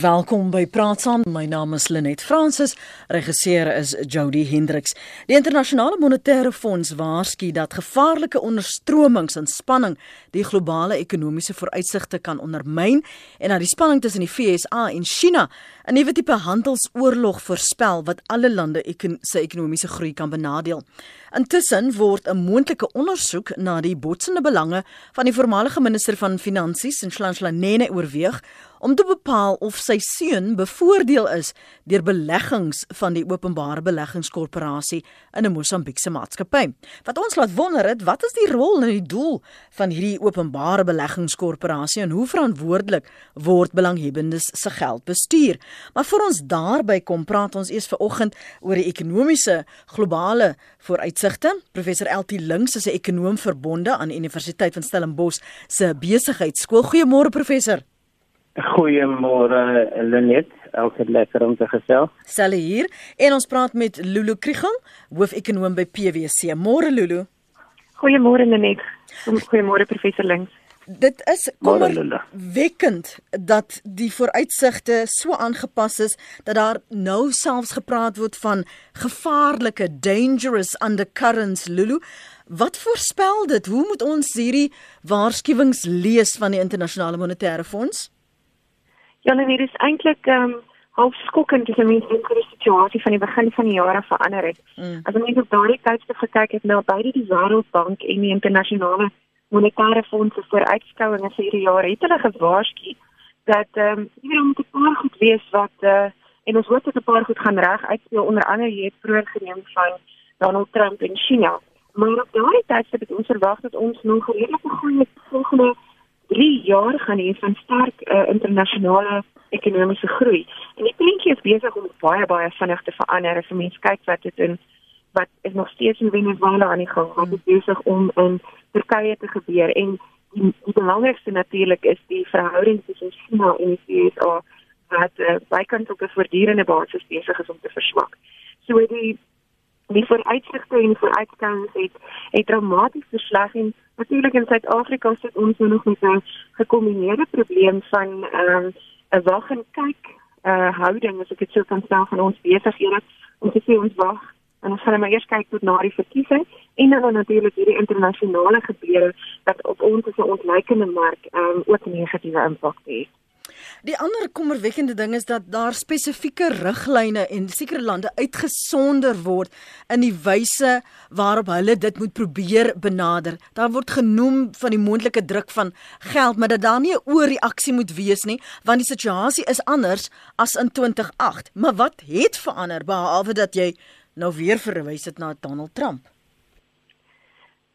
Welkom by Praat Saam. My naam is Lenet Fransis. Regisseur is Jody Hendriks. Die internasionale monetêre fonds waarsku dat gevaarlike onderstromings en spanning die globale ekonomiese vooruitsigte kan ondermyn en dat die spanning tussen die FSA en China 'n nuwe tipe handelsoorlog voorspel wat alle lande se ekonomiese groei kan benadeel. Intussen word 'n moontlike ondersoek na die botsende belange van die voormalige minister van Finansies, Nhlanhla Nene, oorweeg om te bepaal of sy seun bevoordeel is deur beleggings van die openbare beleggingskorporasie in 'n Mosambiekse maatskappy. Wat ons laat wonder het, wat is die rol en die doel van hierdie openbare beleggingskorporasie en hoe verantwoordelik word belanghebbendes se geld bestuur? Maar voor ons daarby kom, praat ons eers vanoggend oor die ekonomiese globale vooruitsigte. Professor LT Links is 'n ekonoom verbonde aan Universiteit van Stellenbosch se besigheidskool. Goeiemôre professor. Goeiemôre Lenet, altyd lekker om te gesels. Sal hier en ons praat met Lulu Kriegel, hoofekonoom by PwC. Môre Lulu. Goeiemôre Lenet. Goeiemôre professor Links. Dit is kommerwekkend dat die vooruitsigte so aangepas is dat daar nou selfs gepraat word van gevaarlike dangerous undercurrents Lulu. Wat voorspel dit? Hoe moet ons hierdie waarskuwings lees van die internasionale monetêre fonds? Ja, nee, dit is eintlik ehm um, half skokkend as 'n mens dink oor die situasie van die begin van die jare verander het. Mm. As jy op daardie tydstip gekyk het na nou, beide die Wêreldbank en die internasionale monetêre fonds se vooruitskouinge vir hierdie jaar, het hulle gewaarsku dat ehm um, jy moet 'n paar goed wees wat eh uh, en ons hoop dat 'n paar goed gaan reg uitspeel onder andere jy het vroeër geneem van Donald Trump en China. Maar op daardie tydstip het ons verwag dat ons nog redelike goeie volgende 3 jaar gaan hê van sterk uh, internasionale ekonomiese groei. En die prentjie is besig om baie baie vinnig te verander as mens kyk wat dit in wat is nog steeds in Venezuela aan die gang, wat is besig om in Turkye te gebeur en die, die belangrikste natuurlik is die verhouding tussen China en die VS wat uh, bykans op 'n voortdurende basis besig is om te verswak. So die die vooruitsigte en vooruitskouings het het dramaties versleg en natuurlik in Suid-Afrika sit ons nou nog met 'n gekombineerde probleem van ehm, 'n um, wag en kyk uh houding as ek dit sou kan stel van ons besighede om te sê ons wag en ons gaan nou maar eers kyk tot na die verkiesing en dan natuurlik hierdie internasionale gebeure wat op ons as 'n ontleikende mark um, ook negatiewe impak het. Die ander kommerwekkende ding is dat daar spesifieke riglyne en sekere lande uitgesonder word in die wyse waarop hulle dit moet probeer benader. Daar word genoem van die moontlike druk van geld, maar dat daar nie 'n oorreaksie moet wees nie, want die situasie is anders as in 2008. Maar wat het verander behalwe dat jy nou weer verwys het na Donald Trump?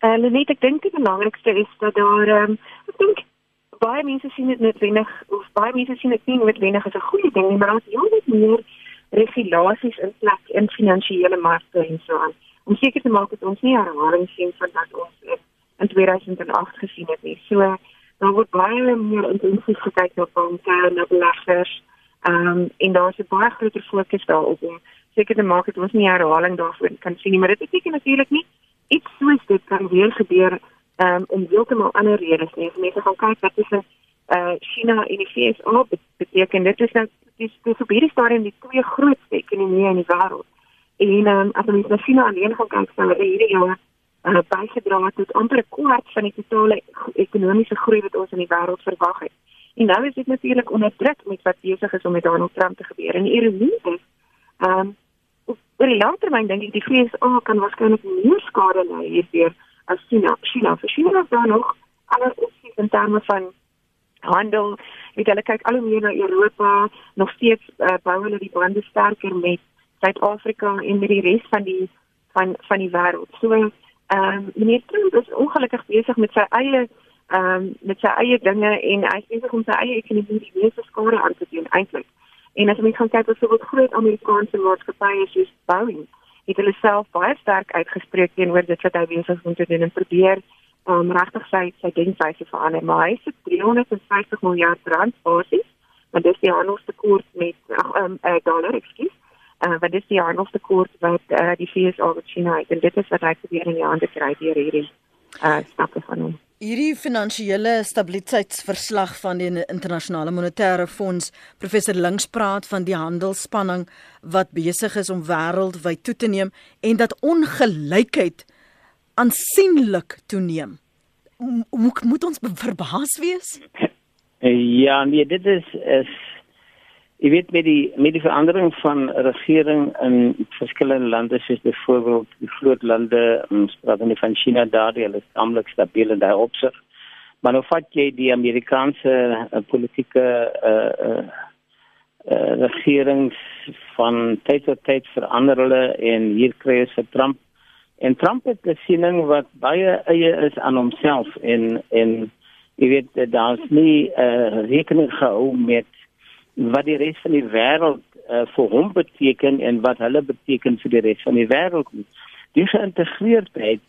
Uh, net ek dink die belangrikste is dat daar um, ek dink baie mense sien dit noodwendig of baie mense sien dit nie noodwendig as 'n goeie ding nie, maar as jy net meer regulasies in plek in finansiële markte en so aan, om seker te maak dat ons nie herhaling sien van wat ons in 2008 gesien het nie. So dan word baie meer intensief gekyk na banke en beleggers. Ehm um, en daar's 'n baie groter fokus daarop om seker te maak dat ons nie herhaling daarvan kan sien nie, maar dit beteken natuurlik nie iets soos dit kan weer gebeur um, om heeltemal ander redes nie. As mense gaan kyk wat is 'n uh China en die VS beteken dit is nou dis dis op hierdie stadium die twee grootste ekonomieë in die wêreld. En um, as ons na China alleen gaan kyk, sal hulle hierdie jaar uh, bygedra tot amper 'n kwart van die totale ekonomiese groei wat ons in die wêreld verwag het. En nou is dit natuurlik onder druk met wat besig is om met Donald Trump te gebeur. En ironie is, ehm um, oor die langtermyn dink ek die VS kan waarskynlik meer skade ly hierdeur as China. China, vir China is daar nog ander opsies in terme van handel. Weet hulle kyk al hoe meer na Europa, nog steeds uh, bou hulle die bande sterker met Suid-Afrika en met die res van die van van die wêreld. So, ehm um, meneer Trump is ongelukkig besig met sy eie ehm um, met sy eie dinge en hy is besig om sy eie ekonomie die meeste skade aan te doen eintlik. En as gaan kyk wat so wat groot Amerikaanse maatskappye soos Boeing het hulle self baie sterk uitgespreek teenoor dit wat hy besig om te doen en probeer om um, regtig sy sy denkwyse verander. Maar hy sê 350 miljard rand basis, maar dis die handelstekort met ag um, uh, dollar, ekskuus. Uh, wat is die handelstekort wat uh, die VS oor China het en dit is wat hy probeer in die hande kry deur hierdie uh, stappe van hom. Hierdie finansiële stabiliteitsverslag van die internasionale monetêre fonds, professor Links praat van die handelsspanning wat besig is om wêreldwyd toe te neem en dat ongelykheid aansienlik toeneem. Moet moet ons verbaas wees? Ja, nee, dit is is jy weet met die met die verandering van regering in verskillende lande soos byvoorbeeld die groot lande, ons praat dan van China daar, hulle is amlik stabiel in daai opsig. Maar nou vat jy die Amerikaanse uh, politieke uh, uh, uh, regerings van tyd tot tyd verander hulle en hier kry jy vir Trump en Trump het 'n siening wat baie eie is aan homself en en jy weet daar's nie 'n uh, rekening gehou met wat die res van die wêreld uh, vir hom beteken en wat hulle beteken vir die res van die wêreld. Die geïntegreerdheid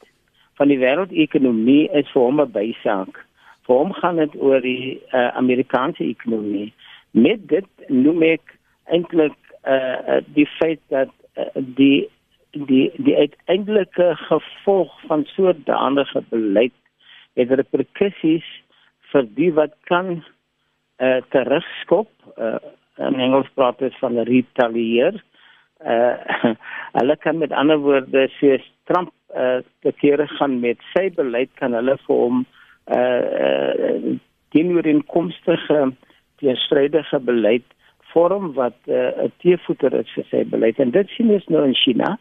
van die wêreldekonomie is vir hom 'n bysaak. Vir hom gaan dit oor die uh, Amerikaanse ekonomie. Met dit noem ek eintlik uh, die feit dat uh, die die die uiteindelike gevolg van so 'n daandige beleid het reperkusies vir die wat kan uh, terugskop uh, in Engels praat ons van retalier uh, hulle kan met ander woorde soos Trump uh, te kere gaan met sy beleid kan hulle vir hom uh, teenoor inkomstige teestrydige beleid vorm wat 'n uh, teevoeter is vir sy beleid. En dit sien ons nou in China.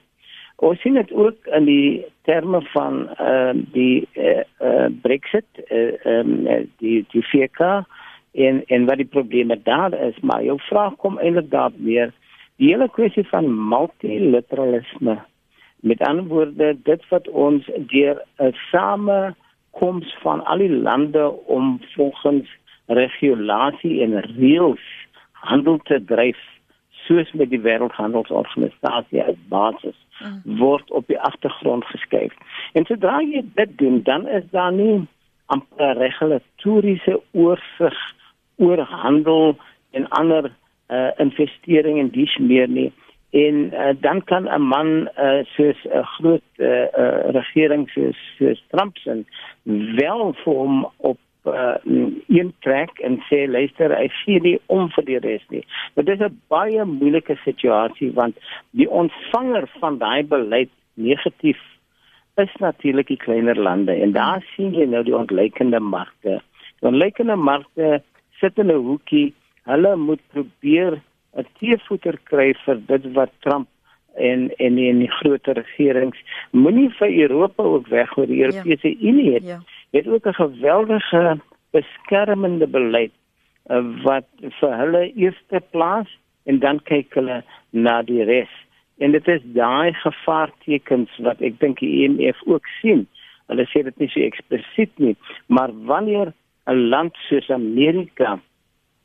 Ons sien dit ook in die terme van uh, die eh uh, uh, Brexit eh uh, um, die die VK en en wat die probleme daar is maar jou vraag kom eintlik daar weer die hele kwessie van multilateralisme. Met ander woorde dit wat ons deur 'n samekoms van al die lande om volgens regulasie en reëls handel te dryf soos met die wêreldhandelsorganisasie as basis mm. word op die agtergrond geskuif. En sodra jy dit doen dan is daar nie amper regulatoriese oorsig oor handel en ander uh, investering en dis meer nie en uh, dan kan 'n man uh, soos 'n uh, groot uh, uh, regering soos, soos Trump se wel vir hom op uh, een trek en sê luister hy sien nie om vir die res nie. Maar dit is 'n baie moeilike situasie want die ontvanger van daai beleid negatief is natuurlik die kleiner lande en daar sien jy nou die ontleikende markte. Die ontleikende markte sit in 'n hoekie. Hulle moet probeer 'n teevoeter kry vir dit wat Trump en en in die groot regerings moenie vir Europa ook weggooi die Europese ja. Unie het. Ja. Het ook 'n geweldige beskermende beleid uh, wat vir hulle eerste plaas en dan kyk hulle na die res. En dit is daai gevaartekens wat ek dink die IMF e ook sien. Hulle sê dit nie so eksplisiet nie, maar wanneer 'n land soos Amerika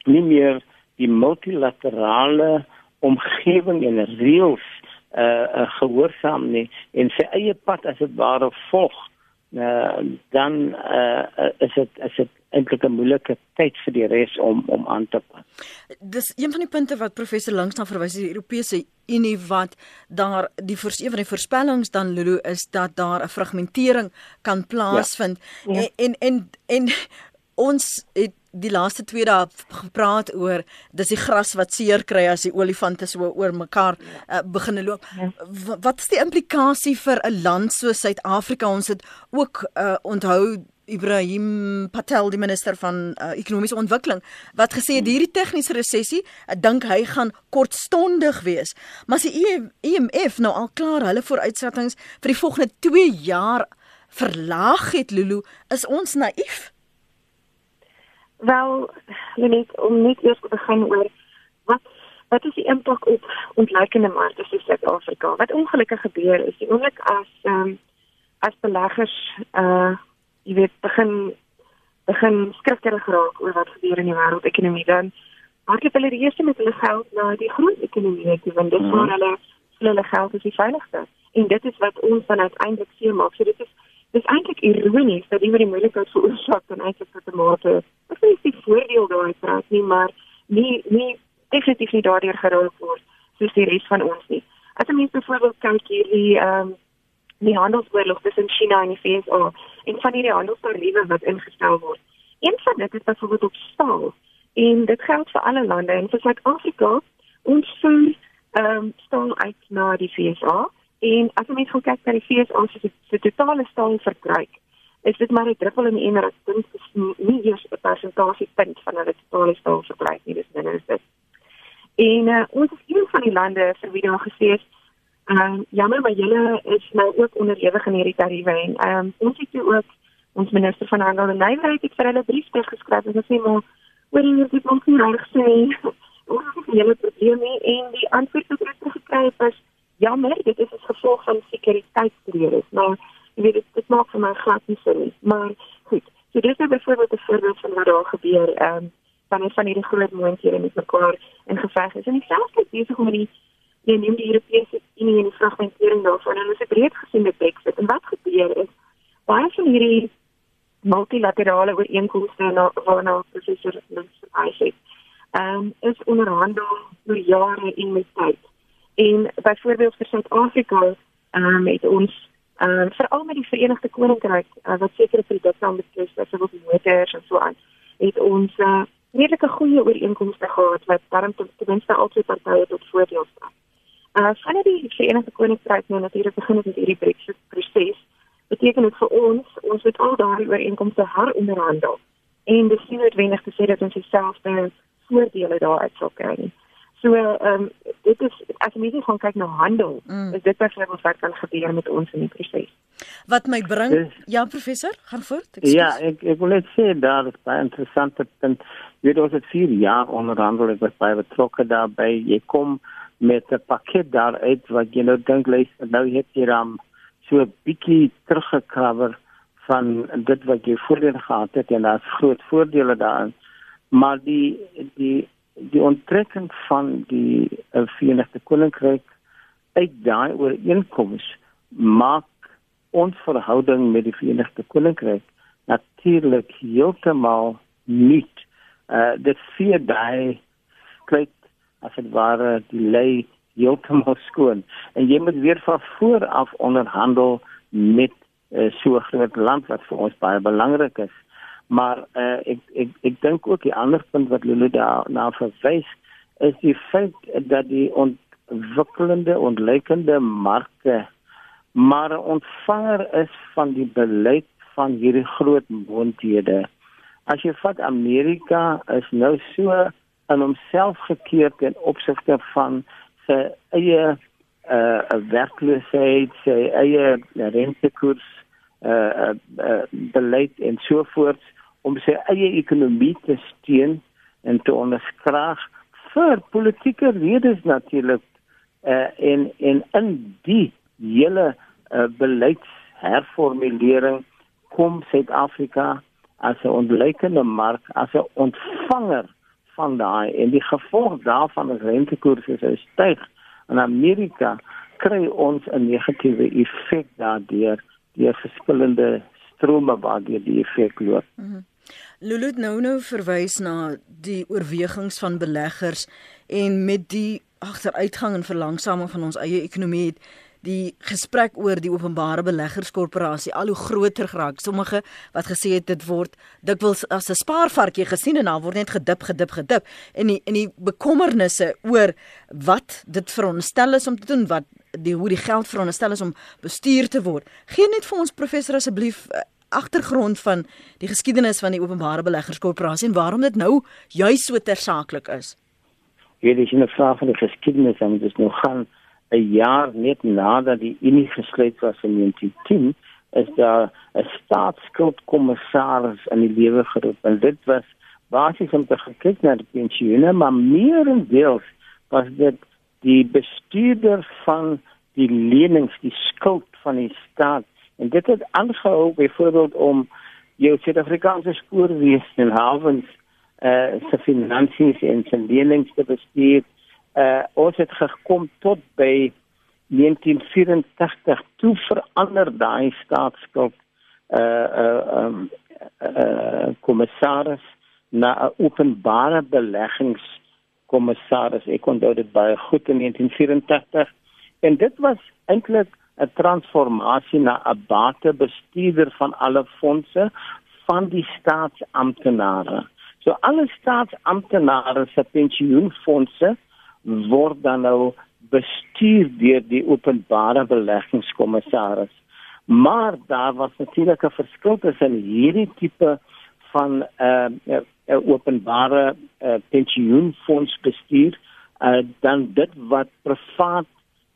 nie meer die multilaterale omgewing en reëls uh, uh gehoorsaam nie en sy eie pad as dit ware volg uh, dan uh, is dit is dit eintlik 'n moeilike tyd vir die res om om aan te pas. Dis een van die punte wat professor Links na verwys die Europese Unie wat daar die een van die voorspellings dan Lulu is dat daar 'n fragmentering kan plaasvind ja. Ja. En, en en en ons het die laaste twee dae gepraat oor dis die gras wat seer kry as die olifante so oor mekaar uh, begin loop. Ja. Wat is die implikasie vir 'n land soos Suid-Afrika? Ons het ook uh, onthou Ibrahim Patel die minister van uh, ekonomiese ontwikkeling wat gesê het hierdie tegniese resessie, ek dink hy gaan kortstondig wees. Maar as die IMF nou al klaar hulle vooruitsettings vir die volgende 2 jaar verlaag het Lulu, is ons naïef? Wel, net om net eers te begin oor wat wat is die impak op ontleikende markte soos Suid-Afrika? Wat ongelukkig gebeur is die oomblik as ehm um, as beleggers uh jy weet begin begin skrikkerig raak oor wat gebeur in die wêreldekonomie dan maak hulle die eerste met hulle geld na die groot ekonomie toe want dit is waar mhm. hulle hulle geld is die veiligste en dit is wat ons dan uiteindelik sien maak. So dit is dis eintlik ironies dat iemand die moeilikheid veroorsaak dan eintlik tot 'n mate ek weet nie voordeel daai praat nie maar nie nie definitief nie daardeur geraak word soos die res van ons nie. As 'n mens byvoorbeeld kyk hierdie ehm um, die handelsoorlog tussen China en die VS en van hierdie handelstariewe wat ingestel word. Een van dit is byvoorbeeld op staal en dit geld vir alle lande en vir Suid-Afrika. Ons ehm um, staal uit na die FSA en as jy net kyk na die FSA se se totale staalverbruik is dit maar 'n druppel in die emmer punt is nie eers 'n persentasie punt van hulle totale staalverbruik nie dis minder as dit. En uh, ons is een van die lande vir wie daar gesê is um, jammer maar julle is nou ook onderhewig aan hierdie tariewe en um, ons het ook ons minister van handel en nywerheid het vir hulle brief geskryf en gesê maar oor hier dit ons nie reg sê ons het 'n hele probleem nie en die antwoord ek gekry het was jammer dit is as gevolg van sekuriteitsredes maar jy weet dit, dit maak vir my glad nie sin nie maar goed so dis byvoorbeeld 'n voorbeeld van wat daar gebeur ehm um, van van hierdie groot moontlikhede met mekaar in geveg is en dieselfde besig om die jy neem die Europese Unie en die fragmentering daarvan en ons het breed gesien met Brexit en wat gebeur is baie van hierdie multilaterale ooreenkomste na waarna professor verwys het. Ehm um, is onderhandel oor jare en met tyd. En byvoorbeeld vir Suid-Afrika ehm um, het ons ehm um, veral met die Verenigde Koninkryk uh, wat sekere produkte aan betref, soos motors en so aan, het ons uh, redelike goeie ooreenkomste gehad wat daarom ten minste albei partye tot voordeel staan. Uh vanuit die Verenigde Koninkryk nou natuurlik begin met hierdie Brexit proses beteken dit vir ons ons moet al daardie ooreenkomste heronderhandel en dis nie noodwendig te sê dat ons dieselfde voordele daaruit sal kry nie. So ehm um, dit is as net gaan kyk na handel, mm. is dit byvoorbeeld wat kan gebeur met ons in die proses. Wat my bring is, ja professor, gaan voort. Excuse. Ja, ek ek wil net sê daar is baie interessante punt. Jy het ons het 4 jaar onderhandel ek was baie betrokke daarbey. Jy kom met 'n pakket daar uit wat jy nou dink lees nou het jy dan so 'n bietjie teruggekrawer van dit wat jy voorheen gehad het en daar's groot voordele daarin. Maar die die die onttrekking van die uh, Verenigde Koninkryk uit daai ooreenkoms maak ons verhouding met die Verenigde Koninkryk natuurlik heeltemal nuut. Uh dit vier daai kyk as dit ware die lei heeltemal skoon en jy moet weer van voor af onderhandel met uh, so 'n groot land wat vir ons baie belangrik is. Maar uh, ek ek ek dink ook die ander punt wat Lulu daar na verwys is die feit dat die ontwikkelende ontleikende markte maar ontvanger is van die beleid van hierdie groot moondhede. As jy vat Amerika is nou so in homself gekeer ten opsigte van sy eie uh werkloosheid, sy eie rentekoers uh, uh beleid en so voort om sy eie ekonomie te steun en te onderskraag vir politieke redes natuurlik uh en en in die hele uh, beleidsherformulering kom Suid-Afrika as 'n ontleikende mark as 'n ontvanger van daai en die gevolg daarvan is rentekoerse sou styg in Amerika kry ons 'n negatiewe effek daardeur deur verskillende strome waar die effek loop. Mm -hmm. Lulu nou nou verwys na die oorwegings van beleggers en met die agteruitgang en verlangsaming van ons eie ekonomie het die gesprek oor die openbare beleggerskorporasie al hoe groter geraak. Sommige wat gesê het dit word dikwels as 'n spaarvarkie gesien en daar word net gedip gedip gedip en die en die bekommernisse oor wat dit veronderstel is om te doen, wat die hoe die geld veronderstel is om bestuur te word. Geen net vir ons professor asseblief agtergrond van die geskiedenis van die openbare beleggerskorporasie en waarom dit nou juis so tersaaklik is. Hierdie is 'n vraag van die geskiedenis en dit is nou gaan 'n jaar net nadat die Unie gesluit was in 1910 is daar 'n staatsskuldkommissaris in die lewe geroep en dit was basies om te kyk na die pensioene maar meer en deels was dit die bestuurder van die lenings die skuld van die staat en dit het aangehou byvoorbeeld om jou Suid-Afrikaanse spoorweë en havens eh uh, se finansies en se lenings te bestuur. Uh ons het gekom tot by 1984 toe verander daai staatsskuld uh uh um uh kommissaris na 'n openbare beleggings kommissaris ek onthou dit baie goed in 1984 en dit was eintlik 'n transformasie na 'n batebestuurder van alle fondse van die staatsamptenare. So alle staatsamptenare se pensioenfonde word dan nou bestuur deur die openbare beleggingskommissaris. Maar daar was natuurlik 'n verskil tussen hierdie tipe van 'n uh, uh, openbare uh, pensioenfondsbestuur uh, dan dit wat privaat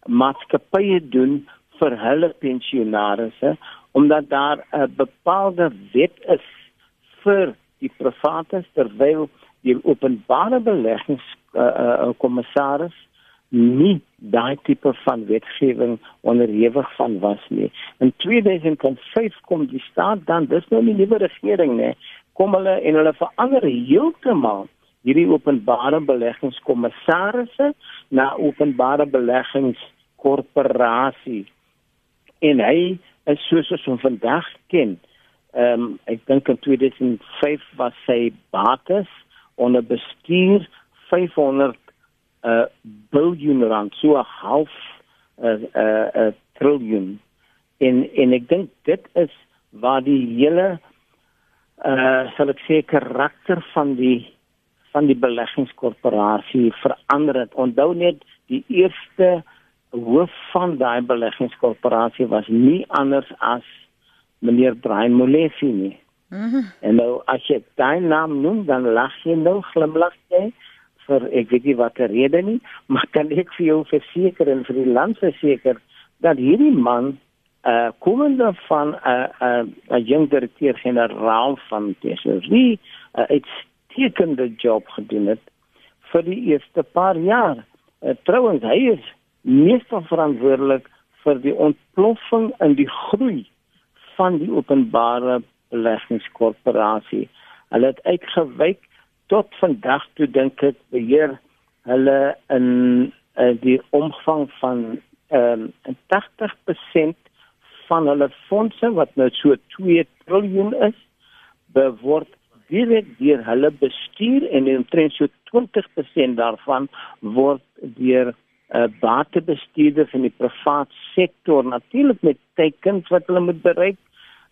maatskappye doen vir hulle pensionaarsse omdat daar 'n bepaalde wet is vir die private terwyl die openbare beleggings uh, uh, kommissaris nie daai tipe van wetgewing onderhewig van was nie. In 2005 kom die staat dan dis nou nie nuwe regering nie, kom hulle en hulle verander heeltemal hierdie openbare beleggingskommissarisse na openbare beleggingskorporasie. En hy is soos ons hom vandag ken. Ehm um, ek dink in 2005 was sy bates onder bestuur 500 uh biljoen rand so 'n half 'n uh, 'n uh, uh, triljoen en en ek dink dit is waar die hele uh sal ek sê karakter van die van die beleggingskorporasie verander het. Onthou net die eerste hoof van daai beleggingskorporasie was nie anders as meneer Brian Molefe nie. Mm -hmm. En nou as jy daai naam noem, dan lag jy nou glimlag jy vir ek weet nie watter rede nie, maar kan ek vir jou verseker en vir die land verseker dat hierdie man uh komende van 'n uh, 'n uh, 'n uh, jong direkteur-generaal van Tesorie 'n uh, uitstekende job gedoen het vir die eerste paar jaar. Uh, Trouwens, hy is meestal verantwoordelik vir die ontploffing in die groei van die openbare beleggingskorporasie. Hulle het uitgewyk tot vandag toe dink ek beheer hulle in uh, die omvang van ehm um, 80% van hulle fondse wat nou so 2 triljoen is beword direk deur hulle bestuur en omtrent so 20% daarvan word deur uh, batebestuurders in die privaat sektor natuurlik met teikens wat hulle moet bereik.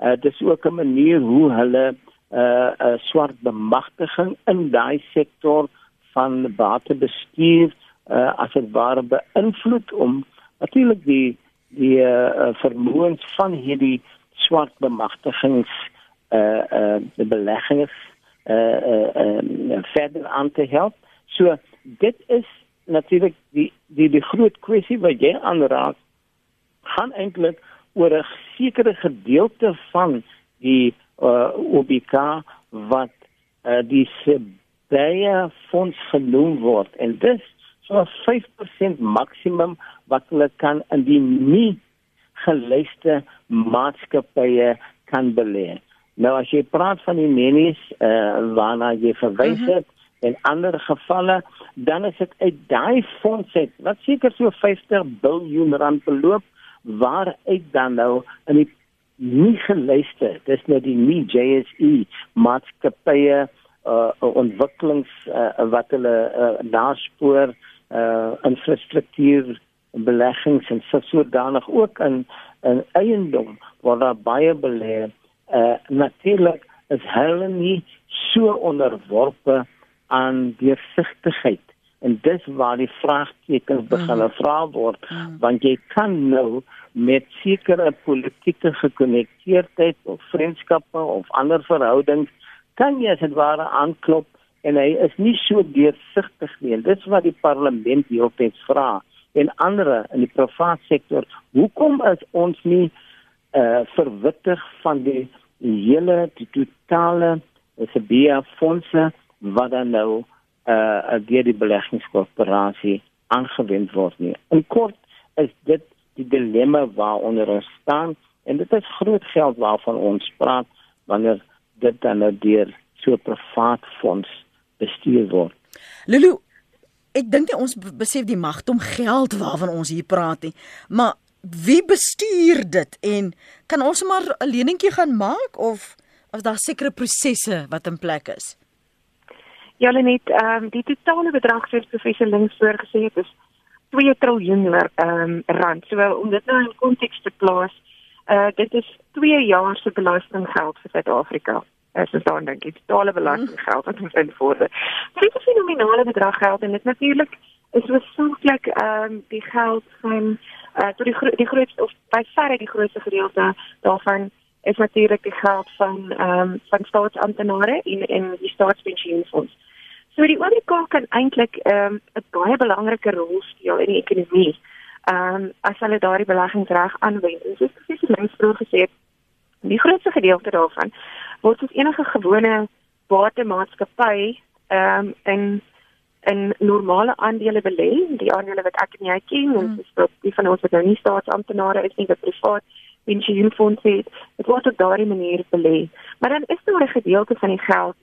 Uh, dit is ook 'n manier hoe hulle 'n uh, 'n uh, swart bemagtiging in daai sektor van batebestuur uh, as dit ware beïnvloed om natuurlik die die uh, vermoëns van hierdie swart bemagtigings uh uh die beleggings uh uh um, verder aan te help. So dit is natuurlik die die die groot kwessie wat jy aanraak gaan eintlik oor 'n sekere gedeelte van die uh, OBK wat uh, die Sebia fonds genoem word en dis so 5% maksimum wat hulle kan in die nie gelyste maatskappye kan belê. Nou as jy praat van die menies uh, waarna jy verwys mhm. het uh -huh. En ander gevalle dan is dit uit daai fonds het wat seker so 50 miljard rand beloop waaruit dan nou in die nie geluister. Dis nou die nie JSE maatskappye uh ontwikkelings uh, wat hulle uh, naspoor uh infrastruktuur beleggings en sodoende ook in in eiendom waar daar baie belê uh natuurlik is hulle nie so onderworpe aan deursigtigheid en dis waar die vraagtekens begin mm. vra word mm. want jy kan nou met sekere politieke gekonnekteerdheid of vriendskappe of ander verhoudings kan jy as dit ware aanklop en hy is nie so deursigtig nie. Dit is wat die parlement hierop vra en ander in die private sektor. Hoekom is ons nie uh verwittig van die hele die totale SBA fondse wat dan nou uh deur die beleggingskorporasie aangewend word nie. In kort is dit die dilemma waaronder ons staan en dit is groot geld waarvan ons praat wanneer dit dan nou deur so 'n privaat fonds bestuur word. Lulu, ek dink nie ons besef die mag om geld waarvan ons hier praat nie, maar wie bestuur dit en kan ons maar 'n leningkie gaan maak of of daar sekere prosesse wat in plek is? Ja, net ehm um, die totale bedrag soos professor Links voorgesê het is 2 triljoen ehm um, rand. So om dit nou in konteks te plaas, uh dit is 2 jaar se belastinggeld vir Suid-Afrika. As ons dan dink, dit totale belastinggeld wat ons invorder. Dit is 'n nominale bedrag geld en dit natuurlik is hoofsaaklik ehm um, die geld van uh tot die gro die grootste of by verre die grootste gedeelte daarvan is natuurlik die geld van ehm um, van staatsamptenare en en die staatspensioenfonds. So die OVK kan eintlik ehm um, 'n baie belangrike rol speel in die ekonomie. Ehm um, as hulle daardie beleggingsreg aanwend. En soos presies langs vroeg gesê het, die grootste gedeelte daarvan word soos enige gewone batemaatskappy ehm um, in in normale aandele belê, die aandele wat ek en jy ken, hmm. ons is tot die van ons wat nou nie staatsamptenare is nie, wat privaat pensioenfonds het, dit word op daardie manier belê. Maar dan is daar 'n gedeelte van die geld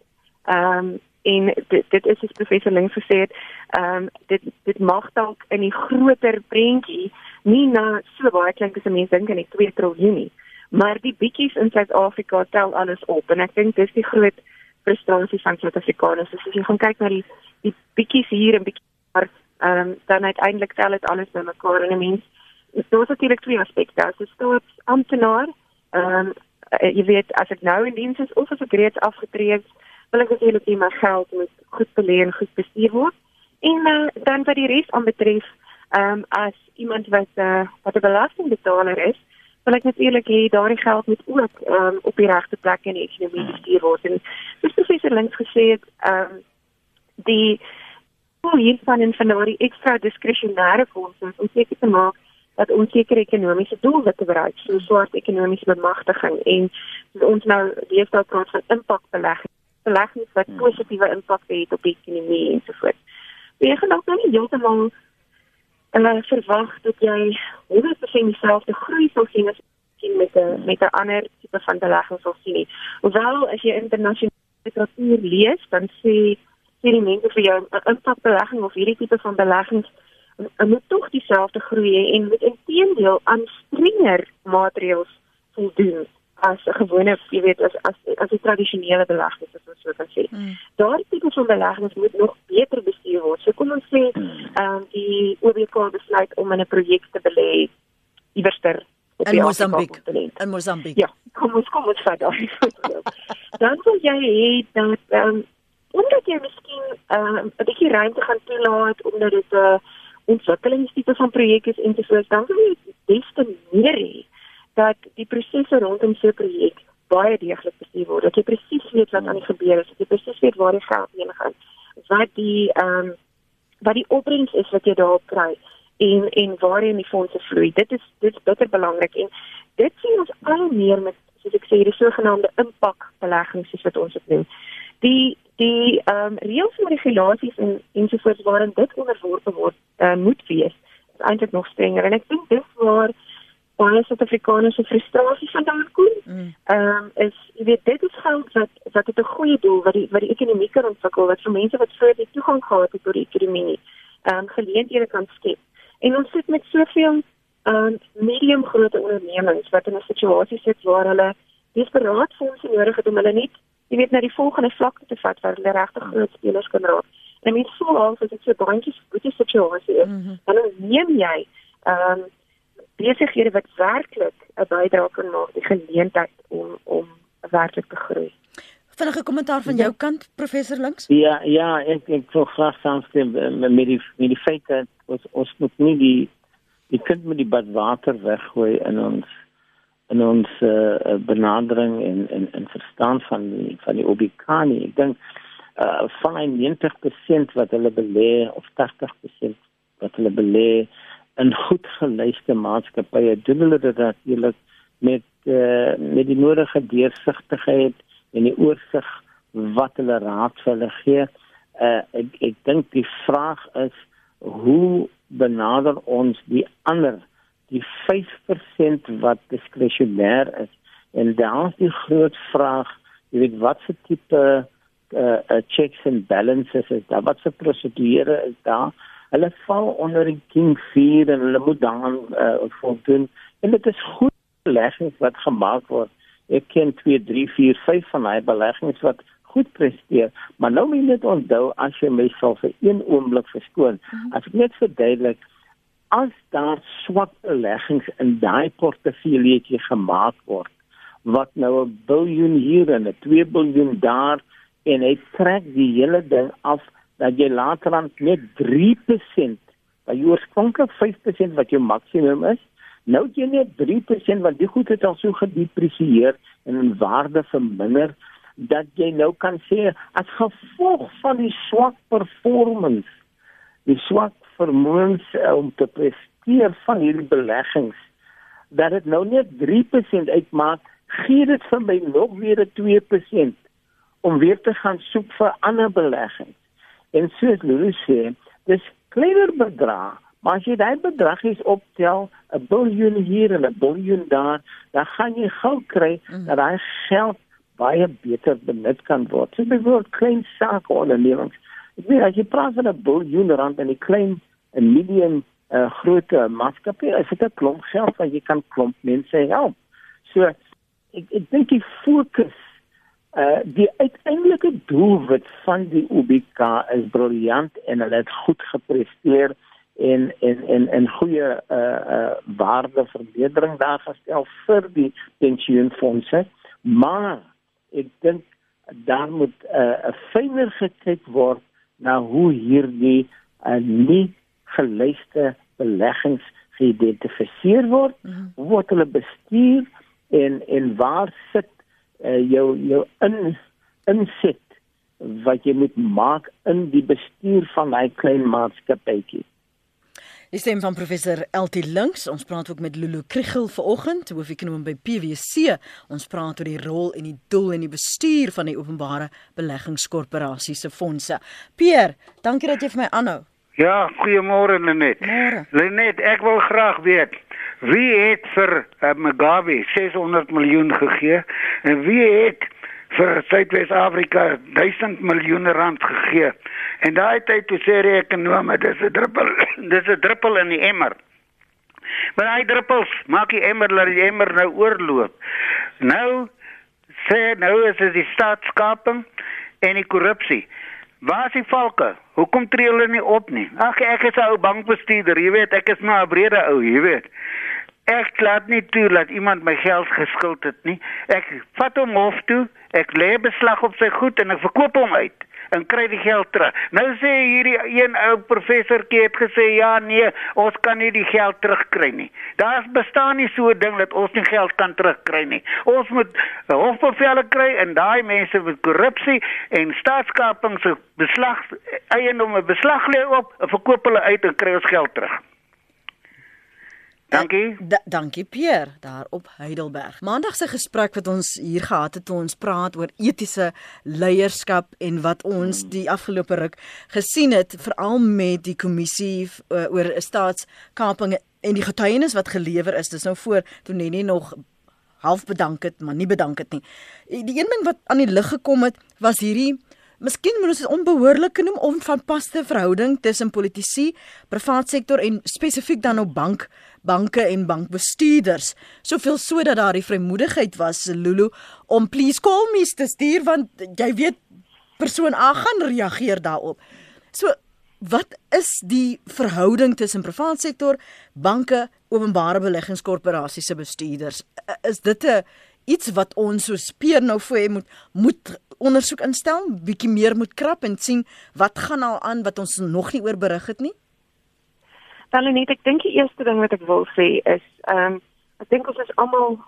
ehm um, en dit dit is soos professor Ling gesê het, ehm um, dit dit mag dalk die groter prentjie nie na so baie klink as mense dink in die 2 triljoen nie. Maar die bietjies in Suid-Afrika tel alles op en ek dink dis die groot frustrasie van Suid-Afrikaners. As jy gaan kyk na die die bietjies hier en bietjie daar, ehm um, dan uiteindelik tel dit alles bymekaar en 'n mens Dit is natuurlik twee aspekte. As 'n staatsamptenaar, ehm um, jy weet as ek nou in diens is of as ek reeds afgetree het, wil ek natuurlik hê my geld moet goed belê en goed bestuur word. En uh, dan wat die res aanbetref, ehm um, as iemand wat uh, wat 'n belastingbetaler is, wil ek natuurlik hê daardie geld moet ook ehm um, op die regte plek in die ekonomie hmm. bestuur word. En soos professor Links gesê het, ehm um, die hoe hiervan en van daardie ekstra diskresionêre fondse om seker te maak dat ons sekere ekonomiese doelwitte bereik, so swart ekonomiese bemagtiging en ons nou deesdae praat van impakbelegging, beleggings wat hmm. positiewe impak het op die ekonomie en so voort. Jy gaan dalk nou nie heeltemal en dan verwag dat jy 100% dieselfde groei sal sien as sien met 'n met 'n ander tipe van belegging sal sien nie. Hoewel as jy internasionale literatuur lees, dan sê sê die mense vir jou 'n impakbelegging of hierdie tipe van beleggings moet tog dieselfde groei en moet intedeel aan strenger maatreëls voldoen as 'n gewone, jy weet, as as as die tradisionele beleggings as ons so kan sê. Mm. Daardie tipe van beleggings moet nog beter bestuur word. So kom ons sê, hmm. ehm um, die OBK besluit om in 'n projek te belê iewerster in Mosambiek. In Mosambiek. Ja, kom ons kom ons vat daai. Dan wil jy hê dat ehm um, omdat jy miskien ehm um, 'n bietjie ruimte gaan toelaat omdat dit 'n uh, ontwikkelingstipe van projekte en so dan wil jy des te meer hê dat die prosesse rondom so 'n projek baie deeglik bestuur word. Dat jy presies weet wat aan die gebeur is, dat jy presies weet waar die geld heen gaan. Wat die ehm um, wat die opbrengs is wat jy daar kry en en waarheen die fondse vloei. Dit is dit is bitter belangrik en dit sien ons al meer met soos ek sê die sogenaamde impakbeleggings soos wat ons dit noem. Die die ehm um, reëls en regulasies en ensovoorts waarin dit onderworpe word uh, moet wees is eintlik nog strenger en ek dink dis waar baie Suid-Afrikaners se frustrasie vandaan kom. Mm. Ehm mm. um, is jy weet dit is geld wat wat dit 'n goeie doel wat die wat die ekonomie kan ontwikkel wat vir mense wat voor die toegang gehad het tot die ekonomie ehm um, geleenthede kan skep. En ons sit met soveel ehm um, medium groot ondernemings wat in 'n situasie sit waar hulle desperaat fondse nodig het om hulle net jy weet na die volgende vlak te vat waar hulle regtig groot spelers kan raak. En mens voel al as dit so baie goeie situasie is, mm -hmm. dan neem jy ehm um, besighede wat werklik 'n bydrae kan maak die geleentheid om om werklik te groei. Vinnige kommentaar van jou kant professor Links? Ja, ja, ek ek wil graag saamstem met die met die feit dat ons ons moet nie die die kind met die badwater weggooi in ons in ons uh, benadering en en en verstaan van die van die obikani ek dink uh, van 90% wat hulle belê of 80% wat hulle belê in goed geluiste maatskappye. Doen hulle dit natuurlik met uh, met die nodige deursigtigheid en die oorsig wat hulle raad vir hulle gee. Uh, ek ek dink die vraag is hoe benader ons die ander die 5% wat diskresionêr is? En dan is die groot vraag jy weet wat se tipe uh, uh, checks and balances is daar? Wat se prosedure is daar hulle val onder die king 4 en hulle moet dan uh, voldoen. En dit is goed beleggings wat gemaak word. Ek ken 2 3 4 5 van my beleggings wat goed presteer. Maar nou moet jy net onthou as jy myself vir een oomblik verskoon mhm. as ek net verduidelik as daar swak beleggings in daai portefeuljetjie gemaak word wat nou 'n biljoen hier en 'n 2 biljoen daar en hy trek die hele ding af dat jy later dan net 3% by jou oorspronklik 5% wat jou maksimum is nou jy net 3% want die goed het al so gedepresieer en in waarde verminder dat jy nou kan sê as gevolg van die swak performance die swak vermoëns uh, om te presteer van hierdie beleggings dat dit nou net 3% uitmaak, gee dit vir my nog weer 'n 2% om weer te gaan soek vir ander beleggings. En soos Louis sê, dis kleiner bedrag, maar as jy daai bedrag is optel, 'n biljoen hier en 'n biljoen daar, dan gaan jy gou kry mm. dat daai geld baie beter benut kan word. So byvoorbeeld klein sake ondernemings. Ek weet as jy praat van 'n biljoen rand in die klein 'n medium uh, groot uh, maatskappy, is dit 'n klomp geld wat jy kan klomp mense help. So ek ek dink die fokus uh die uiteindelike doelwit van die UBK is briljant en hulle het goed gepresteer en en en en goeie uh uh waardeverbeterings daar gestel vir die pensioenfonde maar ek dink daar moet 'n uh, fyner gekyk word na hoe hierdie uh, nie gelyste beleggings geïdentifiseer word, mm -hmm. word hulle bestuur en en waar sit uh, jou jou in insit wat jy moet maak in die bestuur van daai klein maatskappytjie. Die stem van professor LT Links. Ons praat ook met Lulu Kriel vanoggend, hoofekonoom by PwC. Ons praat oor die rol en die doel en die bestuur van die openbare beleggingskorporasie se fondse. Pierre, dankie dat jy vir my aanhou. Ja, goeiemôre Lenet. Lenet, ek wil graag weet wie het vir uh, Mugabe 600 miljoen gegee en wie het vir Suid-Afrika 1000 miljoen rand gegee. En daai tyd toe sê die ekonome dis 'n druppel, dis 'n druppel in die emmer. Maar hy druppels maak die emmer laat die emmer nou oorloop. Nou sê nou is dit die staatskaping en die korrupsie. Waar is die valke? Hoekom tree hulle nie op nie? Ag ek is 'n ou bankbestuurder, jy weet, ek is maar 'n brede ou, jy weet. Ek laat nie toe dat iemand my geld geskuld het nie. Ek vat hom hof toe, ek lê beslag op sy goed en ek verkoop hom uit en kry die geld terug. Nou sê hierdie een ou professorkie het gesê ja nee, ons kan nie die geld terugkry nie. Daar bestaan nie so 'n ding dat ons nie geld kan terugkry nie. Ons moet hofbevele kry en daai mense met korrupsie en staatskaping se beslag eiendomme beslag lê op, verkoop hulle uit en kry ons geld terug. Dankie. Da, dankie Pierre daar op Heidelberg. Maandag se gesprek wat ons hier gehad het, ons praat oor etiese leierskap en wat ons die afgelope ruk gesien het, veral met die kommissie uh, oor staatskaping en die getuienis wat gelewer is. Dis nou voor toe Nenny nog half bedank het, maar nie bedank het nie. Die een ding wat aan die lig gekom het, was hierdie Miskien moet ons dit onbehoorlik noem om van paste verhouding tussen politici, privaat sektor en spesifiek dan nou bank banke en bankbestuurders. Soveel sodat daar die vrymoedigheid was Lulu om please call me te stuur want jy weet persoon A gaan reageer daarop. So wat is die verhouding tussen privaat sektor, banke, openbare beleggingskorporasies se bestuurders? Is dit 'n iets wat ons so speer nou voor moet moet ondersoek instel, bietjie meer moet krap en sien wat gaan al aan wat ons nog nie oor berig het nie? Dan net ek dink die eerste ding wat ek wil sê is ehm um, ek dink ons is almal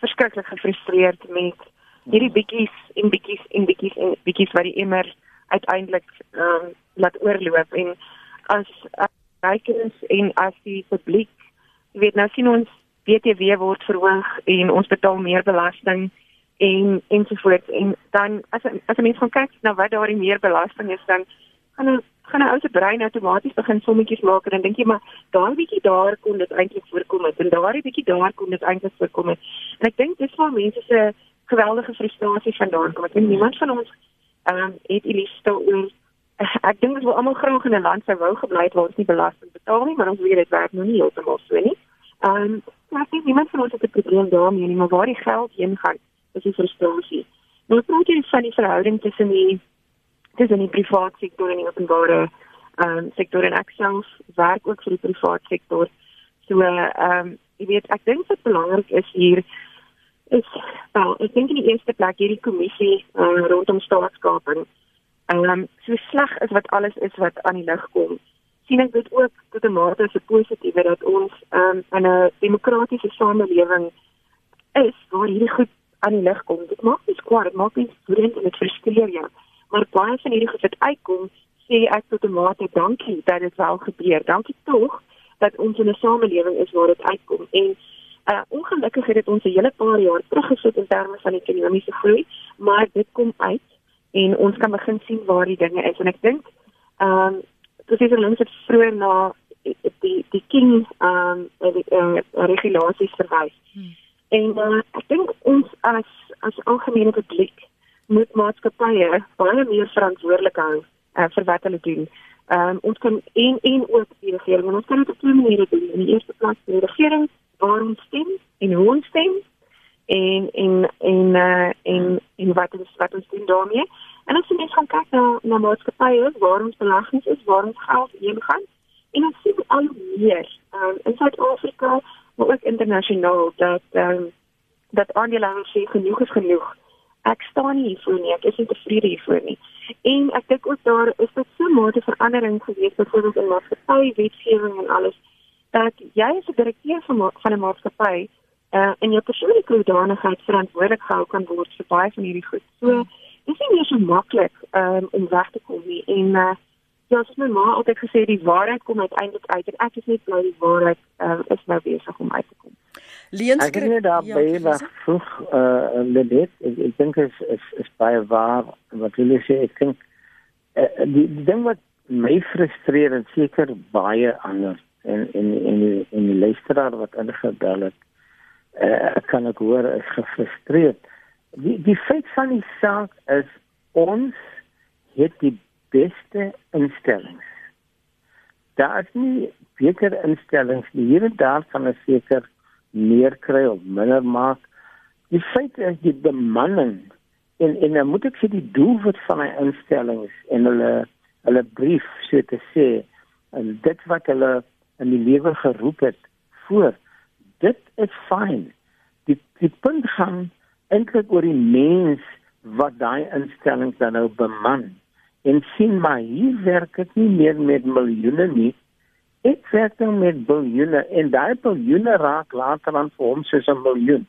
verskriklik gefrustreerd met hierdie bietjies en bietjies en bietjies en bietjies wat die immer uiteindelik ehm um, laat oorloop en as rykers en as die publiek jy weet nou sien ons BTW word verhoog en ons betaal meer belasting en ensovoorts. En dan as as 'n mens gaan kyk na wat daardie meer belasting is dan gaan 'n gaan 'n ou se brein outomaties begin sommetjies maak en dan dink jy maar daai bietjie daar kon dit eintlik voorkom het en daai bietjie daar kon dit eintlik voorkom het. En ek dink dis waar mense se geweldige frustrasie vandaan kom. Ek niemand van ons ehm um, het illusie oor ek dink ons wil almal graag in 'n land sou wou gebly het waar ons nie belasting betaal nie maar ons weet dit werk nou nie heeltemal so nie. Ehm um, ek dink niemand van ons het 'n probleem daarmee nie maar waar die geld heen gaan is die frustrasie. Nou praat jy van die verhouding tussen die tussen die private sektor en die openbare ehm um, sektor en ek self werk ook vir die private sektor. So ehm um, jy weet ek dink wat belangrik is hier is wel ek dink in die eerste plek hierdie kommissie uh, rondom staatskaping. Ehm um, so sleg is wat alles is wat aan die lig kom. sien ek dit ook tot 'n mate se positiewe dat ons ehm um, in 'n demokratiese samelewing is waar hierdie goed aan die lig kom. Dit maak nie kwaad, dit maak nie vreemd en dit frustreer jou. Maar baie van hierdie goed wat uitkom, sê ek tot 'n mate dankie dat dit wel gebeur. Dankie tog dat ons in 'n samelewing is waar dit uitkom en uh ongelukkig het dit ons 'n hele paar jaar teruggesit in terme van ekonomiese groei, maar dit kom uit en ons kan begin sien waar die dinge is en ek dink ehm um, presies ons het vroeër na die die king ehm um, die uh, regulasies verwys. Hmm. En uh, ek dink ons as as algemene publiek moet maatskappye baie meer verantwoordelik hou uh, vir wat hulle doen. Ehm um, ons kan en en ook die regering ons kan dit op twee maniere doen. In die eerste plek die regering waar ons stem en hoe ons stem en en en uh, en en wat is wat ons doen daarmee. En jy net gaan kyk na na maatskappye waar ons beleggings is, waar ons geld heen gaan en ons sien al meer um, in Suid-Afrika maar ook internasionaal dat um, dat aandeelhouers sê genoeg is genoeg ek staan nie hiervoor nie, ek is nie tevrede hiervoor nie. En ek dink ook daar is dit so 'n mate verandering gewees byvoorbeeld in maatskappy wetgewing en alles dat jy as 'n direkteur van van 'n maatskappy uh in jou persoonlike hoedanigheid verantwoordelik gehou kan word vir baie van hierdie goed. So dis nie meer so maklik um, om weg te kom nie en uh Ja, soos my ma altyd gesê die waarheid kom uiteindelik uit en ek is net bly die waarheid uh, is nou besig om uit te kom. Leens ek het daar ja, baie wat vroeg uh Lenet ek, ek dink is is is baie waar wat jy sê ek dink uh, die, die ding wat my frustreer en seker baie anders en en en die, en die luisteraar wat ingebel het uh, kan ek hoor is gefrustreerd. Die die feit van die saak is ons het die beste instellings. Daar is nie beter instellings nie. Hier en daar kan 'n seker meer kry of minder maak. Die feit is die bemanning en en dan moet ek vir die doelwit van my instellings en hulle hulle brief so te sê en dit wat hulle in die lewe geroep het voor dit is fyn. Die die punt gaan eintlik oor die mens wat daai instellings dan nou beman en sien maar hier werk dit nie meer met miljoene nie Ek werk dan met biljoene en daai biljoene raak later aan vir hom soos 'n miljoen.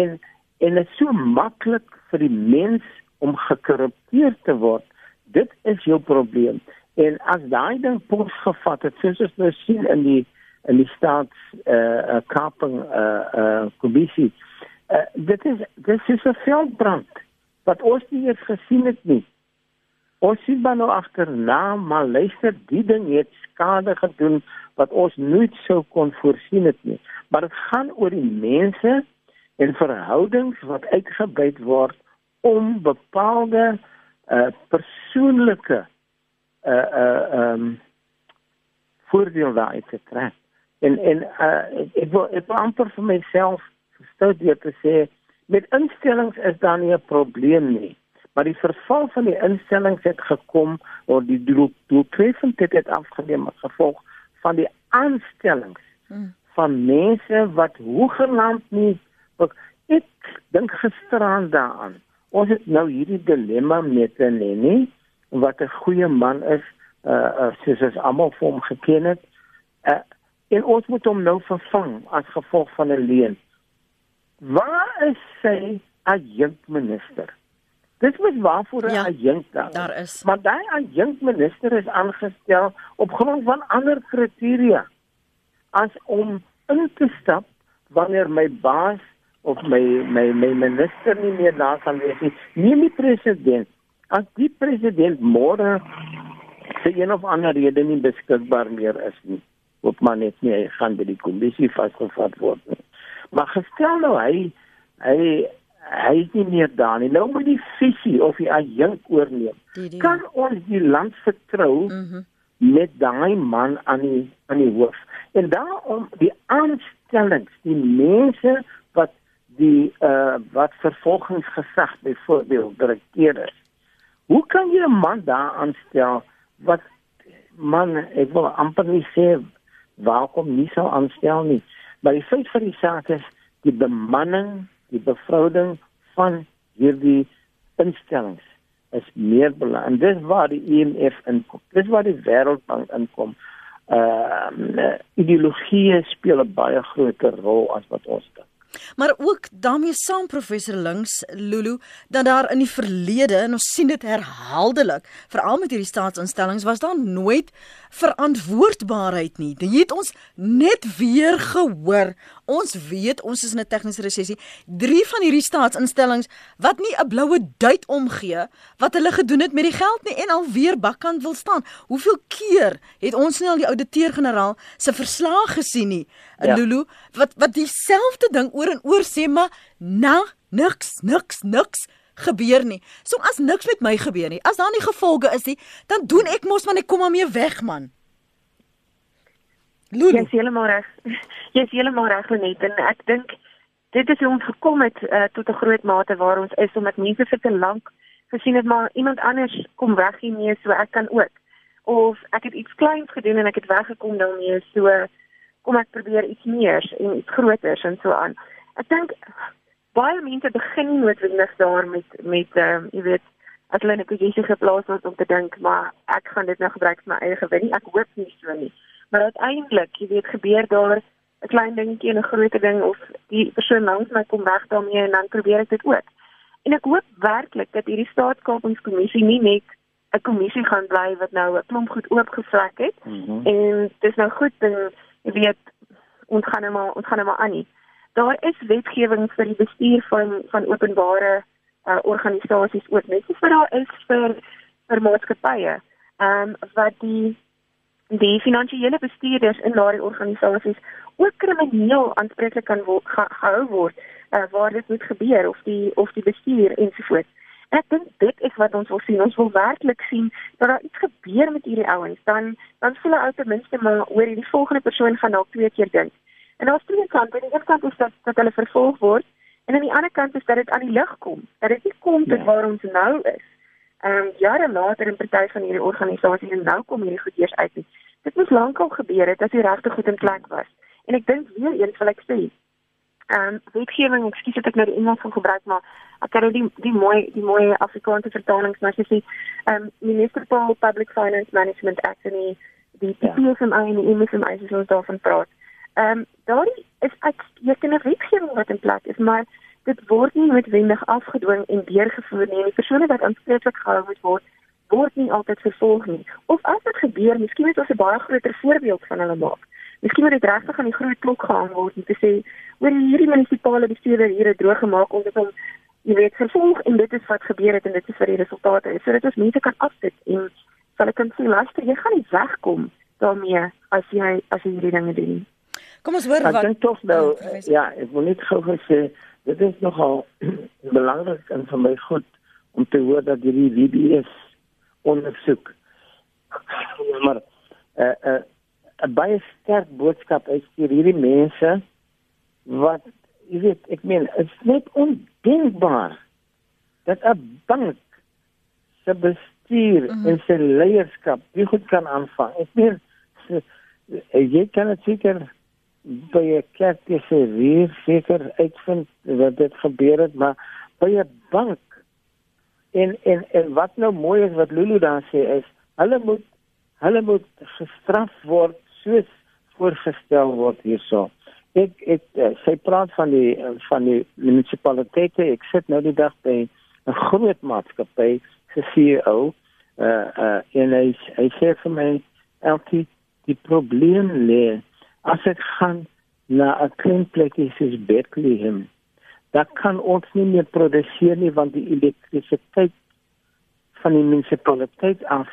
En en dit is so maklik vir die mens om gekorrupteer te word. Dit is jou probleem. En as daai ding pos gevat het, soos ons nou sien in die in die staats eh uh, kaping eh uh, eh uh, kommissie, uh, dit is dit is 'n veldbrand wat ons nie eens gesien het nie. Ons sien maar nou agterna, maar luister, die ding het skade gedoen wat ons nooit sou kon voorsien het nie. Maar dit gaan oor die mense en verhoudings wat uitgebuit word om bepaalde uh persoonlike uh uh um voordeel daai te trek. En en uh ek wil ek wil amper vir myself stout deur te sê met instellings is daar nie 'n probleem nie maar die verval van die instellings het gekom of die doel doeltreffendheid het afgeneem as gevolg van die aanstellings hmm. van mense wat hoegenaamd nie ek dink gisteraan daaraan ons het nou hierdie dilemma met 'n Nenny wat 'n goeie man is uh, uh soos ons almal vir hom geken het uh, en ons moet hom nou vervang as gevolg van 'n leen. Waar is sy adjunkminister Dit was waarvoor 'n ja, adjunkt daar. Daar is. Maar daai adjunkt minister is aangestel op grond van ander kriteria as om in te stap wanneer my baas of my my my minister nie meer daar kan wees nie. Nie die president. As die president môre vir een of ander rede nie beskikbaar meer is nie, op maar net nie gaan by die kommissie vasgevat word nie. Maar gestel nou hy hy hy is nie meer daar nie. Nou moet die visie of die adjunk oorneem. Kan ons die land vertrou mm -hmm. met daai man aan die aan die hoof? En daarom die aanstellings, die mense wat die uh wat vervolgingsgesag byvoorbeeld direkteur is. Hoe kan jy 'n man daar aanstel wat man, ek wil amper nie sê waarom nie sou aanstel nie. Maar die feit van die saak is die bemanning, die bevryding van hierdie instellings is meer belangrik. Dis waar die IMF e inkom. Dis waar die Wêreldbank inkom. Ehm uh, ideologie speel 'n baie groter rol as wat ons dink. Maar ook daarmee saam professor Links Lulu dat daar in die verlede en ons sien dit herhaaldelik veral met hierdie staatsinstellings was daar nooit verantwoordbaarheid nie. Jy het ons net weer gehoor. Ons weet ons is in 'n tegniese resessie. Drie van hierdie staatsinstellings wat nie 'n bloue duit omgee wat hulle gedoen het met die geld nie en alweer bakkant wil staan. Hoeveel keer het ons nie al die ouditeur-generaal se verslae gesien nie? Ja. Lulu wat wat dieselfde ding oor en oor sê maar nou niks niks niks gebeur nie. So as niks met my gebeur nie, as daar nie gevolge is nie, dan doen ek mos maar net kom maar mee weg man. Lulu. Jy is heeltemal reg. Jy is heeltemal reg net en ek dink dit is hoe ons gekom het uh, tot 'n groot mate waar ons is omdat mense vir te lank gesien het maar iemand anders kom weg hiermee so ek kan ook of ek het iets kleins gedoen en ek het weggekom daarmee so kom ek probeer iets meer en iets groters en so aan. Ek dink baie mense begin noodwendig daar met met ehm um, jy weet as hulle net gesien geplaas word om te dink maar ek gaan dit nou gebruik vir my eie gewin. Ek hoop nie so nie. Maar uiteindelik, jy weet, gebeur daar 'n klein dingetjie en 'n groter ding of die persoon langs my kom weg daarmee en dan probeer ek dit ook. En ek hoop werklik dat hierdie staatskapingskommissie nie net 'n kommissie gaan bly wat nou 'n klomp goed oopgevlek het mm -hmm. en dis nou goed en jy weet ons gaan nou maar ons gaan nou maar aan nie daar is wetgewing vir die bestuur van van openbare uh, organisasies ook net soos wat daar is vir vir maatskappye. Ehm um, wat die die finansiële bestuurders in daardie organisasies ook krimineel aanspreeklik kan wo gehou word uh, waar dit moet gebeur of die of die bestuur ensovoorts. Ek dink dit is wat ons wil sien. Ons wil werklik sien dat daar iets gebeur met hierdie ouens. Dan dan voel hulle ou ten minste maar oor hierdie volgende persoon gaan dalk twee keer dink. En daar's twee kante. Die een kant is dat dat hulle vervolg word en aan die ander kant is dat dit aan die lig kom. Dat dit nie kom tot ja. waar ons nou is. Ehm um, jare later in party van hierdie organisasies en nou kom hierdie goed eers uit. Nie. Dit moes lankal gebeur het as die regte goed in plek was. En ek dink weer eens wil ek sê ehm um, wetgewing, ekskuus dat ek nou die Engels gaan gebruik maar ek kan nou die die mooi die mooi Afrikaanse vertalings maar sê ehm um, Municipal Public Finance Management Act en die die PSMI ja. en die MSMI is ons daarvan praat. Ehm um, daar is uitstekende wetgewing wat in plek is, maar dit word nie noodwendig afgedwing en deurgevoer nie. Die persone wat aanspreeklik gehou moet word, word nie altyd vervolg nie. Of as dit gebeur, miskien moet ons 'n baie groter voorbeeld van hulle maak. Miskien moet dit regtig aan die groot klok gehang word om te sê, oor hierdie munisipale bestuurder hier het droog gemaak om dit om jy weet vervolg en dit is wat gebeur het en dit is vir die resultate is. Sodat ons mense kan afsit en sal ek kan sê luister, jy gaan nie wegkom daarmee as jy as jy hierdie dinge doen nie. Kom ons hoor wat Ek dink tog nou ja, ek wil net gou sê dit is nogal belangrik en vir my goed om te hoor dat hierdie WBS ondersoek maar 'n uh, 'n uh, 'n baie sterk boodskap uit vir hierdie mense wat jy weet ek meen dit is net ondenkbaar dat 'n bank se bestuur mm -hmm. en sy leierskap nie goed kan aanvang. Ek meen jy kan dit seker by 'n kerk sê weer seker uitvind wat dit gebeur het maar by 'n bank. En en en wat nou mooi is wat Lulu daar sê is hulle moet hulle moet gestraf word soos voorgestel word hierso. Ek ek eh, sy praat van die van die munisipaliteite. Ek sit nou die dag by 'n groot maatskappy se CEO uh uh en hy hy sê vir my elke die probleem lê as ek gaan na 'n klein plekie soos Bethlehem, dan kan ons nie meer produseer nie want die elektrisiteit van die munisipaliteit af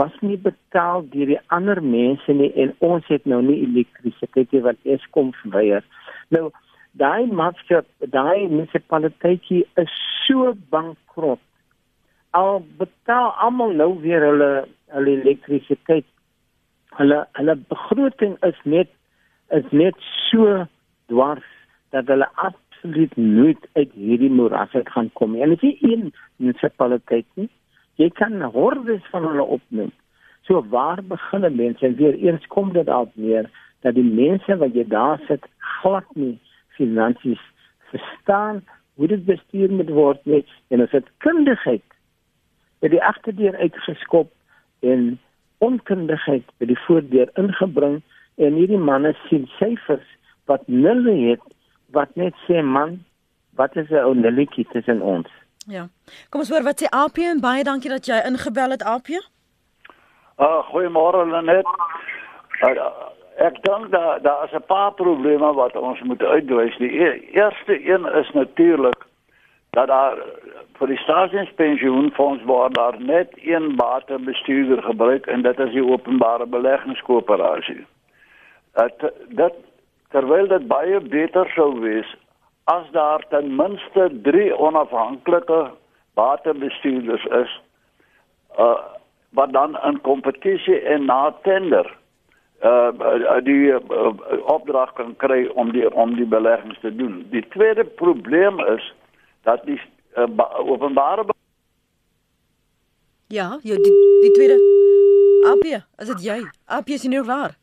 was nie betaal deur die ander mense nie en ons het nou nie elektrisiteit wat Eskom verweier. Nou daai maatskap, daai munisipaliteit is so bankrot. Al betaal almal nou weer hulle hulle elektrisiteit hulle hulle begroting is net is net so dwars dat hulle absoluut nooit uit hierdie moeras uit gaan kom nie. Dit is een munisipaliteit nie. Jy kan hordes van hulle opneem. So waar begin 'n mens en weer eens kom dit op neer dat die mense wat jy daar sit glad nie finansies verstaan hoe dit bestuur moet word nie en as dit kundigheid by die agterdeur uitgeskop en onkundigheid by die voordeur ingebring en hierdie manne sien syfers wat nulle het wat net sê man wat is 'n ou nulletjie tussen ons? Ja. Kom ons hoor wat sê AP en baie dankie dat jy ingebel het AP uh, goeiemôre Lenet. Uh, ek dink dat daar is 'n paar probleme wat ons moet uitwys. Die e-, eerste een is natuurlik dat daar vir die staatspensioenfonds word daar net een batebestuurder gebruik en dit is die openbare beleggingskoöperasie. Dat dat terwyl dit baie beter sou wees as daar ten minste 3 onafhanklike batebestuurders is uh wat dan 'n kompetisie en na tender uh die uh, opdrag kan kry om die om die beleggings te doen. Die tweede probleem is dat die uh, openbare Ja, jy die, die tweede Apie, is dit jy? Apie is nie waar.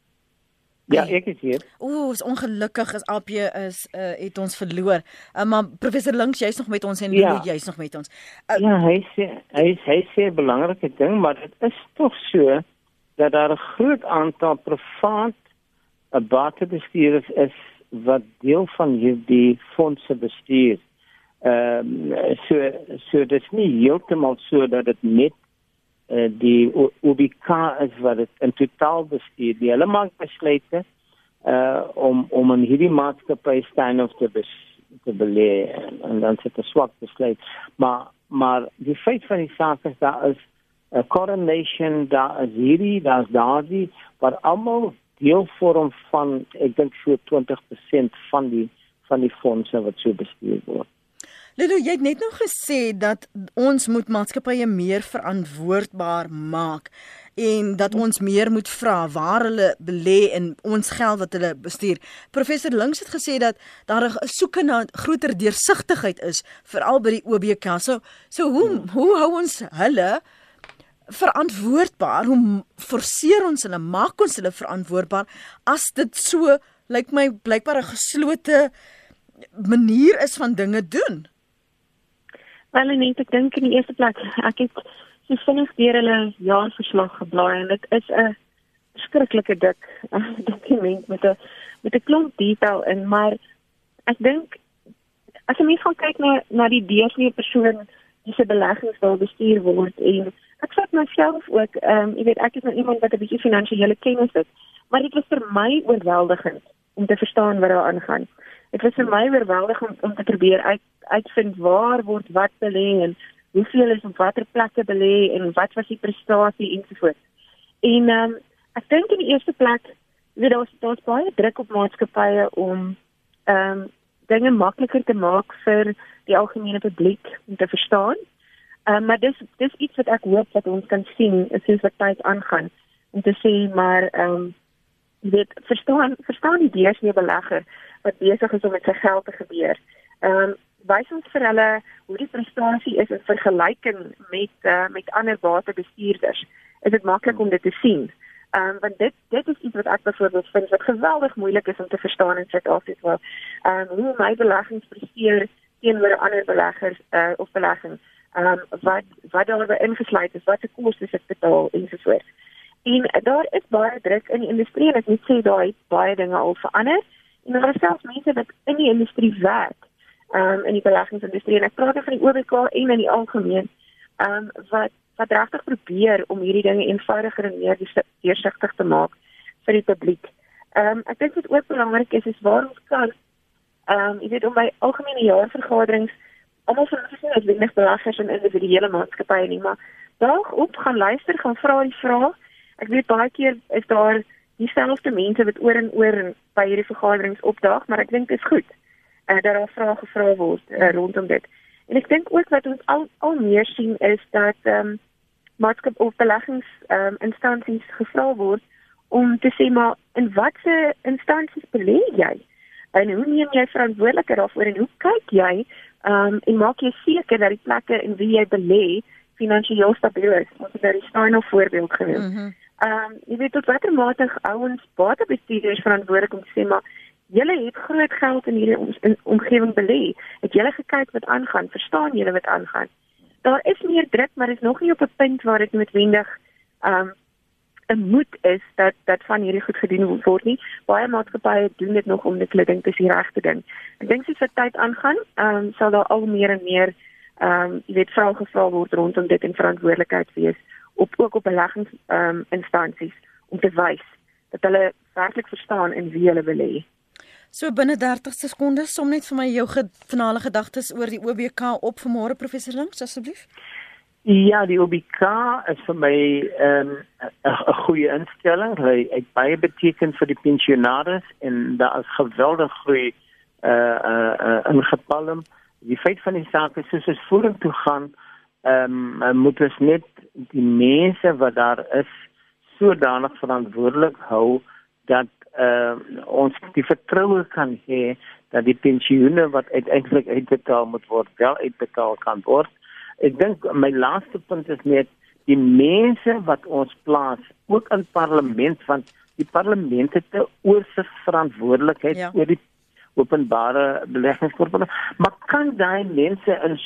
Ja, ek is hier. Ooh, is ongelukkig as Apie is uh, het ons verloor. Uh, maar professor Links, jy's nog met ons en Lulu, ja. jy's nog met ons. Uh, ja, hy sê hy hy sê 'n belangrike ding, maar dit is tog so dat daar 'n groot aantal privaat batebestuurders is wat deel van hierdie fondse bestuur. Ehm so so dit is nie heeltemal so dat dit net uh, die UBK is wat dit in totaal bestuur. Die hele maak besluite uh om om in hierdie maatskappy staan of te bes, te belê en, en dan sit 'n swak besluit. Maar maar die feit van die saak is daar is 'n coordination daar is hierdie daar's daardie wat almal deel vorm van ek dink so 20% van die van die fondse wat so bestuur word. Lilo, jy het net nou gesê dat ons moet maatskappye meer verantwoordbaar maak en dat ons meer moet vra waar hulle belê en ons geld wat hulle bestuur. Professor Links het gesê dat daar 'n soeke na groter deursigtigheid is veral by die OBK. So, so hoe hmm. hoe hou ons hulle verantwoordbaar? Hoe forceer ons hulle maak ons hulle verantwoordbaar as dit so lyk like my blykbaar 'n geslote manier is van dinge doen? Wel net ek dink in die eerste plek ek het so vinnig deur hulle jaarverslag geblaai en dit is 'n skrikkelike dik dokument met 'n met 'n klomp detail in maar ek dink as jy mens gaan kyk na na die deursnee persoon wie se beleggings daar bestuur word en ek vat myself ook ehm um, jy weet ek is nou iemand wat 'n bietjie finansiële kennis het maar dit was vir my oorweldigend om te verstaan wat daar aangaan dit was vir my oorweldigend om, om te probeer uit uitvind waar word wat belê en hoeveel is op watter plekke belê en wat was die prestasie ensovoorts. En ehm um, ek dink in die eerste plek weet daar's daar's baie druk op maatskappye om ehm um, dinge makliker te maak vir die algemene publiek om te verstaan. Ehm um, maar dis dis iets wat ek hoop dat ons kan sien soos wat tyd aangaan om te sê maar ehm um, weet verstaan verstaan die deursnee belegger wat besig is om met sy geld te gebeur. Ehm um, wys ons vir hulle hoe die prestasie is in vergelyking met uh, met ander batebestuurders. Is dit maklik om dit te sien? Ehm um, want dit dit is iets wat ek byvoorbeeld vind wat geweldig moeilik is om te verstaan in Suid-Afrika. Ehm um, hoe my beleggings presteer teenoor ander beleggers uh, of beleggings. Ehm um, wat wat daarby ingesluit is, wat se kostes ek betaal en so voort. En daar is baie druk in die industrie en ek moet sê daai baie dinge al verander. En daar is selfs mense wat in die industrie werk um, in die beleggingsindustrie en ek praat van die OBK en in die algemeen um, wat wat regtig probeer om hierdie dinge eenvoudiger en meer deursigtig te maak vir die publiek. Ehm um, ek dink dit ook belangrik is is waar ons kan ehm um, jy weet om by algemene jaarvergaderings almal van ons is net beleggers en individuele maatskappye nie, maar dalk op gaan luister, gaan vra die vrae. Ek weet baie keer is daar dieselfde mense wat oor en oor by hierdie vergaderings opdaag, maar ek dink dit is goed uh, dat daar vrae gevra word uh, rondom dit. En ek dink ook wat ons al al meer sien is dat ehm um, maatskap of beleggings ehm um, instansies gevra word om te sê maar in watter instansies belê jy? En hoe neem jy verantwoordelikheid daarvoor en hoe kyk jy ehm um, en maak jy seker dat die plekke in wie jy belê finansiëel stabiel is? Ons het nou die Steiner voorbeeld genoem. Mm -hmm. Ehm um, jy weet tot watter mate ouens batebestuurders verantwoordelik om te sê maar julle het groot geld in hierdie om, in omgewing belê. Het julle gekyk wat aangaan? Verstaan julle wat aangaan? Daar is meer druk, maar is nog nie op 'n punt waar dit noodwendig ehm um, 'n moed is dat dat van hierdie goed gedoen word nie. Baie maatskappye doen dit nog om net hulle dink dis die regte ding. Ek dink dit tyd aangaan, ehm um, sal daar al meer en meer ehm um, jy weet vrae gevra word rondom dit en verantwoordelikheid wees op ook op beleggings ehm um, instansies om te wys dat hulle werklik verstaan in wie hulle wil hê. So binne 30 sekondes som net vir my jou finale gedagtes oor die OBK op vanmôre professor Links asseblief. Ja, die OBK is vir my ehm, 'n um, 'n goeie instelling. Hy het baie beteken vir die pensionaars en daar is geweldig groei uh uh, uh ingepalm. Die feit van die saak is soos ons vorentoe gaan, ehm um, moet ons net die mense wat daar is sodanig verantwoordelik hou dat uh, ons die vertroue kan hê dat die pensioene wat uiteindelik uitbetaal moet word wel uitbetaal kan word. Ek dink my laaste punt is net die mense wat ons plaas ook in parlement want die parlement het 'n oorsig verantwoordelikheid ja. oor die openbare beleggingskorporasie. Maar kan daai mense in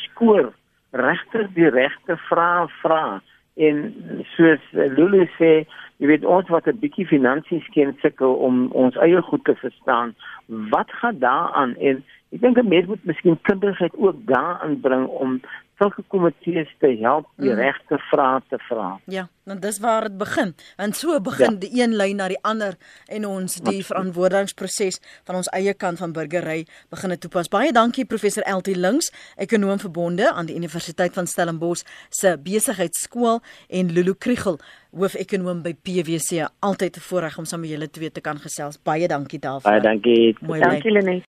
regter die regte vrae vra? En soos Lulu sê, jy weet ons wat 'n bietjie finansies ken sukkel om ons eie goed te verstaan. Wat gaan daaraan en ek dink 'n mens moet miskien kundigheid ook daarin bring om sulke komitees te help die mm. regte vrae te vra. Ja, en dis waar dit begin. En so begin ja. die een lyn na die ander en ons die verantwoordingsproses van ons eie kant van burgery begin toepas. Baie dankie professor LT Links, ekonom verbonde aan die Universiteit van Stellenbosch se besigheidskool en Lulu Kriegel, hoofekonoom by PwC. Altyd 'n voorreg om saam met julle twee te kan gesels. Baie dankie daarvoor. Baie dankie. Mooi dankie Lenet.